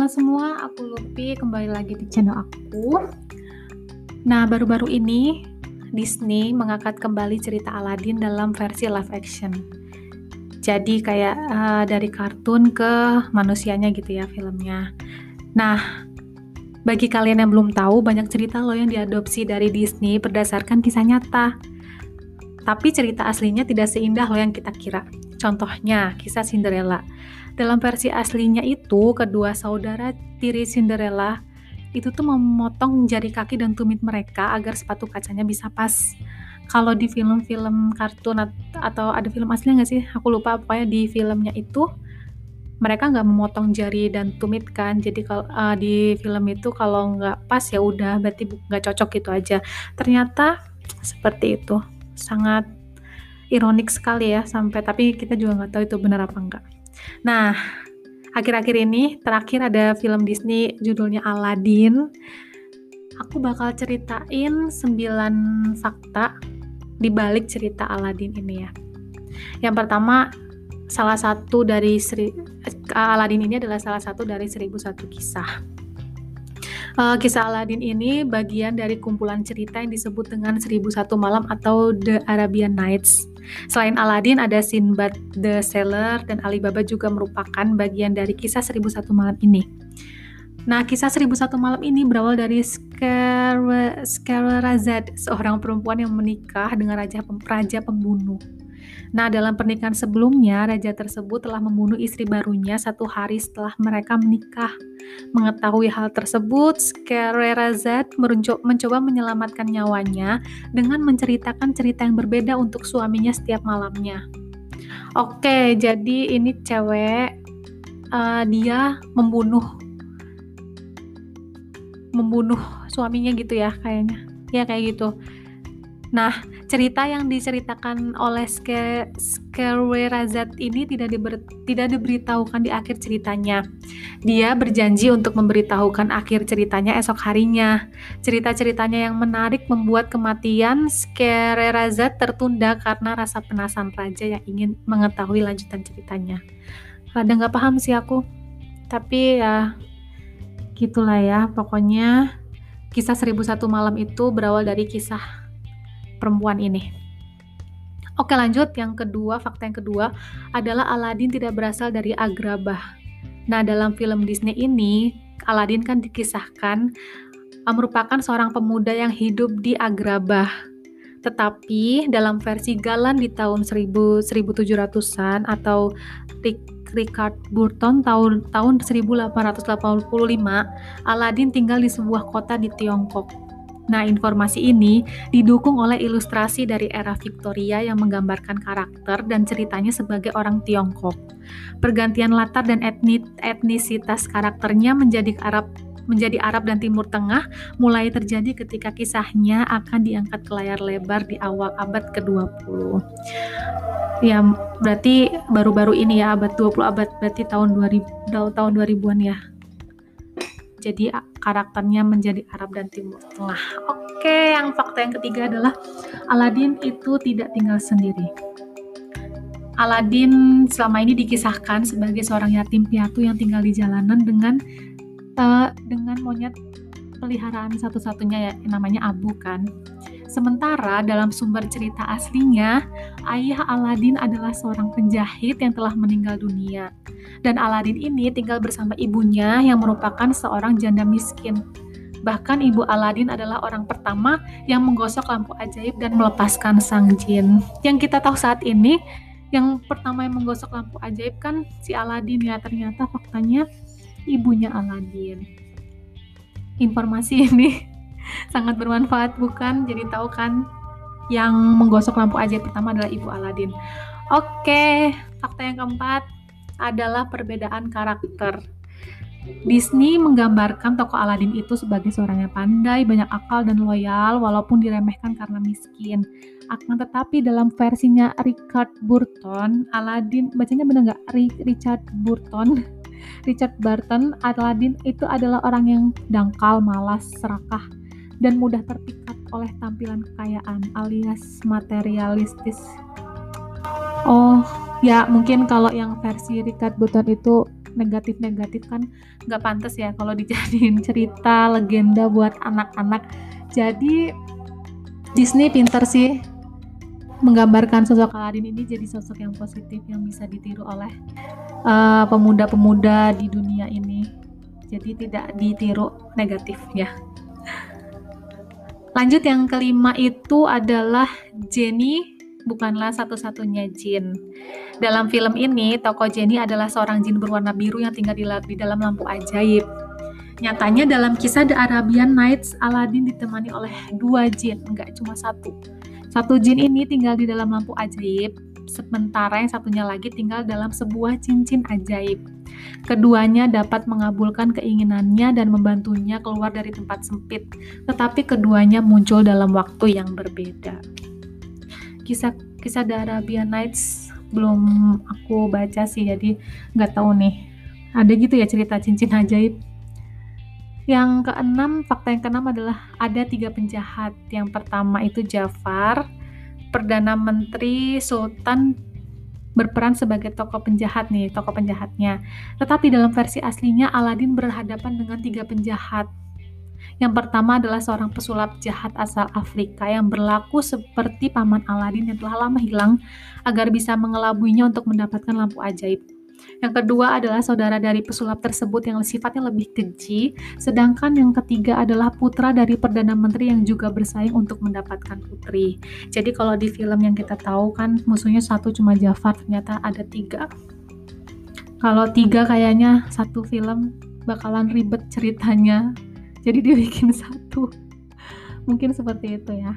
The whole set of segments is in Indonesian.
Halo semua, aku Lupi kembali lagi di channel aku. Nah, baru-baru ini Disney mengangkat kembali cerita Aladdin dalam versi live action. Jadi kayak uh, dari kartun ke manusianya gitu ya filmnya. Nah, bagi kalian yang belum tahu, banyak cerita loh yang diadopsi dari Disney berdasarkan kisah nyata. Tapi cerita aslinya tidak seindah loh yang kita kira. Contohnya, kisah Cinderella. Dalam versi aslinya itu, kedua saudara tiri Cinderella itu tuh memotong jari kaki dan tumit mereka agar sepatu kacanya bisa pas. Kalau di film-film kartun atau ada film asli nggak sih? Aku lupa pokoknya di filmnya itu mereka nggak memotong jari dan tumit kan. Jadi kalau uh, di film itu kalau nggak pas ya udah berarti nggak cocok gitu aja. Ternyata seperti itu, sangat ironik sekali ya sampai tapi kita juga nggak tahu itu benar apa enggak. Nah, akhir-akhir ini terakhir ada film Disney judulnya Aladdin. Aku bakal ceritain 9 fakta di balik cerita Aladdin ini ya. Yang pertama, salah satu dari seri, Aladdin ini adalah salah satu dari 1001 kisah. Uh, kisah Aladdin ini bagian dari kumpulan cerita yang disebut dengan 1001 Malam atau The Arabian Nights. Selain Aladdin ada Sinbad the Sailor dan Alibaba juga merupakan bagian dari kisah 1001 malam ini. Nah, kisah 1001 malam ini berawal dari Scheherazade, seorang perempuan yang menikah dengan raja raja pembunuh. Nah, dalam pernikahan sebelumnya, raja tersebut telah membunuh istri barunya satu hari setelah mereka menikah. Mengetahui hal tersebut, Scheherazade mencoba menyelamatkan nyawanya dengan menceritakan cerita yang berbeda untuk suaminya setiap malamnya. Oke, jadi ini cewek, uh, dia membunuh membunuh suaminya gitu ya kayaknya. Ya kayak gitu Nah, cerita yang diceritakan oleh Scheherazade ini tidak diber, tidak diberitahukan di akhir ceritanya. Dia berjanji untuk memberitahukan akhir ceritanya esok harinya. Cerita-ceritanya yang menarik membuat kematian Scheherazade tertunda karena rasa penasaran raja yang ingin mengetahui lanjutan ceritanya. Rada nggak paham sih aku, tapi ya gitulah ya. Pokoknya kisah 1001 malam itu berawal dari kisah perempuan ini. Oke lanjut, yang kedua, fakta yang kedua adalah Aladin tidak berasal dari Agrabah. Nah dalam film Disney ini, Aladin kan dikisahkan uh, merupakan seorang pemuda yang hidup di Agrabah. Tetapi dalam versi Galan di tahun 1700-an atau Richard Burton tahun tahun 1885, Aladin tinggal di sebuah kota di Tiongkok. Nah, informasi ini didukung oleh ilustrasi dari era Victoria yang menggambarkan karakter dan ceritanya sebagai orang Tiongkok. Pergantian latar dan etnisitas karakternya menjadi Arab menjadi Arab dan Timur Tengah mulai terjadi ketika kisahnya akan diangkat ke layar lebar di awal abad ke-20. Ya, berarti baru-baru ini ya abad 20 abad berarti tahun 2000 tahun 2000-an ya jadi karakternya menjadi Arab dan Timur Tengah. Oke, yang fakta yang ketiga adalah Aladin itu tidak tinggal sendiri. Aladin selama ini dikisahkan sebagai seorang yatim piatu yang tinggal di jalanan dengan uh, dengan monyet peliharaan satu-satunya ya namanya Abu kan. Sementara dalam sumber cerita aslinya, ayah Aladin adalah seorang penjahit yang telah meninggal dunia. Dan Aladin ini tinggal bersama ibunya yang merupakan seorang janda miskin. Bahkan ibu Aladin adalah orang pertama yang menggosok lampu ajaib dan melepaskan sang jin. Yang kita tahu saat ini, yang pertama yang menggosok lampu ajaib kan si Aladin ya ternyata faktanya ibunya Aladin. Informasi ini sangat bermanfaat bukan? Jadi tahu kan yang menggosok lampu ajaib pertama adalah Ibu Aladin. Oke, fakta yang keempat adalah perbedaan karakter. Disney menggambarkan tokoh Aladin itu sebagai seorang yang pandai, banyak akal dan loyal walaupun diremehkan karena miskin. Akan tetapi dalam versinya Richard Burton, Aladin bacanya benar nggak? Richard Burton Richard Burton, Aladin itu adalah orang yang dangkal, malas, serakah, dan mudah terpikat oleh tampilan kekayaan alias materialistis. Oh, ya mungkin kalau yang versi Richard Button itu negatif-negatif kan nggak pantas ya kalau dijadiin cerita legenda buat anak-anak jadi Disney pinter sih menggambarkan sosok Aladin ini jadi sosok yang positif yang bisa ditiru oleh uh, pemuda-pemuda uh, di dunia ini. Jadi tidak ditiru negatif ya. Lanjut yang kelima itu adalah Jenny bukanlah satu-satunya jin. Dalam film ini, tokoh Jenny adalah seorang jin berwarna biru yang tinggal di, di dalam lampu ajaib. Nyatanya dalam kisah The Arabian Nights, Aladdin ditemani oleh dua jin, enggak cuma satu. Satu jin ini tinggal di dalam lampu ajaib, sementara yang satunya lagi tinggal dalam sebuah cincin ajaib. Keduanya dapat mengabulkan keinginannya dan membantunya keluar dari tempat sempit, tetapi keduanya muncul dalam waktu yang berbeda. Kisah kisah The Arabian Nights belum aku baca sih, jadi nggak tahu nih. Ada gitu ya cerita cincin ajaib yang keenam, fakta yang keenam adalah ada tiga penjahat. Yang pertama itu Jafar, Perdana Menteri Sultan berperan sebagai tokoh penjahat nih, tokoh penjahatnya. Tetapi dalam versi aslinya Aladin berhadapan dengan tiga penjahat. Yang pertama adalah seorang pesulap jahat asal Afrika yang berlaku seperti paman Aladin yang telah lama hilang agar bisa mengelabuinya untuk mendapatkan lampu ajaib. Yang kedua adalah saudara dari pesulap tersebut yang sifatnya lebih keji, sedangkan yang ketiga adalah putra dari Perdana Menteri yang juga bersaing untuk mendapatkan putri. Jadi kalau di film yang kita tahu kan musuhnya satu cuma Jafar, ternyata ada tiga. Kalau tiga kayaknya satu film bakalan ribet ceritanya, jadi dibikin satu. Mungkin seperti itu ya.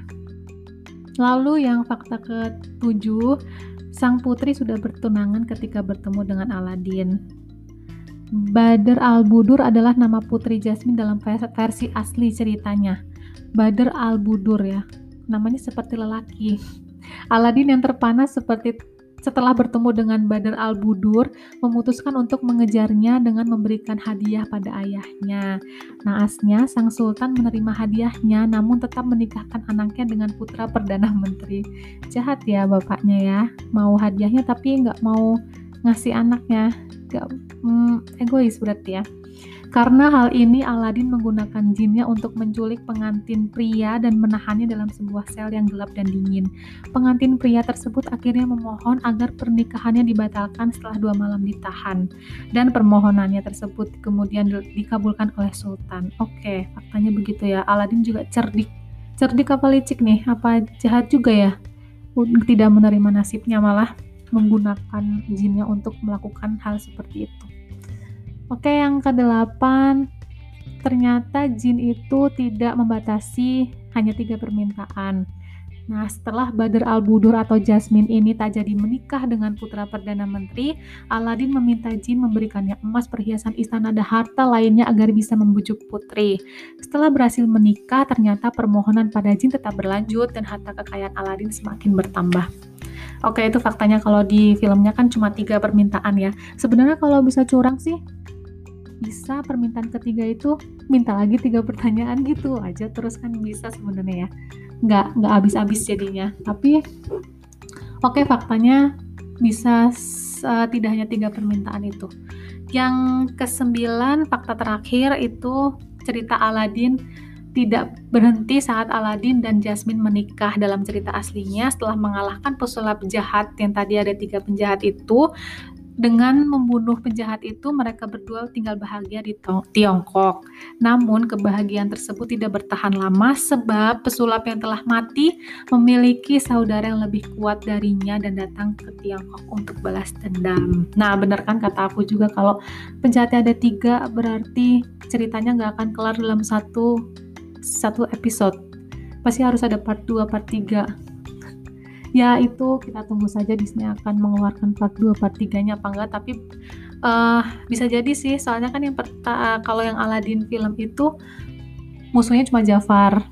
Lalu yang fakta ketujuh, Sang putri sudah bertunangan ketika bertemu dengan Aladin. Badr al-Budur adalah nama putri Jasmine dalam versi asli ceritanya. Badr al-Budur ya. Namanya seperti lelaki. Aladin yang terpana seperti setelah bertemu dengan Badar al-Budur, memutuskan untuk mengejarnya dengan memberikan hadiah pada ayahnya. Naasnya, sang sultan menerima hadiahnya namun tetap menikahkan anaknya dengan putra Perdana Menteri. Jahat ya bapaknya ya, mau hadiahnya tapi nggak mau ngasih anaknya. Gak, hmm, egois berarti ya. Karena hal ini Aladin menggunakan jinnya untuk menculik pengantin pria dan menahannya dalam sebuah sel yang gelap dan dingin. Pengantin pria tersebut akhirnya memohon agar pernikahannya dibatalkan setelah dua malam ditahan. Dan permohonannya tersebut kemudian dikabulkan oleh Sultan. Oke, faktanya begitu ya. Aladin juga cerdik. Cerdik apa licik nih? Apa jahat juga ya? Tidak menerima nasibnya malah menggunakan jinnya untuk melakukan hal seperti itu. Oke, yang kedelapan, ternyata jin itu tidak membatasi hanya tiga permintaan. Nah, setelah Badr al-Budur atau Jasmine ini tak jadi menikah dengan putra Perdana Menteri, Aladin meminta jin memberikannya emas, perhiasan istana, dan harta lainnya agar bisa membujuk putri. Setelah berhasil menikah, ternyata permohonan pada jin tetap berlanjut dan harta kekayaan Aladin semakin bertambah. Oke, itu faktanya kalau di filmnya kan cuma tiga permintaan ya. Sebenarnya kalau bisa curang sih, bisa permintaan ketiga itu minta lagi tiga pertanyaan gitu aja terus kan bisa sebenarnya ya. Nggak nggak habis-habis jadinya. Tapi oke okay, faktanya bisa tidak hanya tiga permintaan itu. Yang kesembilan fakta terakhir itu cerita Aladin tidak berhenti saat Aladin dan Jasmine menikah. Dalam cerita aslinya setelah mengalahkan pesulap jahat yang tadi ada tiga penjahat itu dengan membunuh penjahat itu, mereka berdua tinggal bahagia di Tiongkok. Namun, kebahagiaan tersebut tidak bertahan lama sebab pesulap yang telah mati memiliki saudara yang lebih kuat darinya dan datang ke Tiongkok untuk balas dendam. Nah, benar kan kata aku juga kalau penjahatnya ada tiga, berarti ceritanya nggak akan kelar dalam satu satu episode. Pasti harus ada part 2, part 3 ya itu kita tunggu saja Disney akan mengeluarkan part 2 part 3 nya apa enggak tapi uh, bisa jadi sih. Soalnya kan yang uh, kalau yang Aladdin film itu musuhnya cuma Jafar.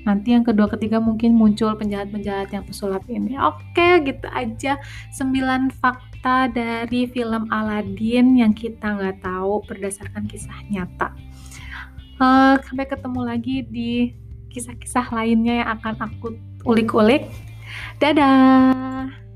Nanti yang kedua ketiga mungkin muncul penjahat-penjahat yang pesulap ini. Oke gitu aja 9 fakta dari film Aladdin yang kita nggak tahu berdasarkan kisah nyata. Uh, sampai ketemu lagi di kisah-kisah lainnya yang akan aku ulik-ulik Dadah!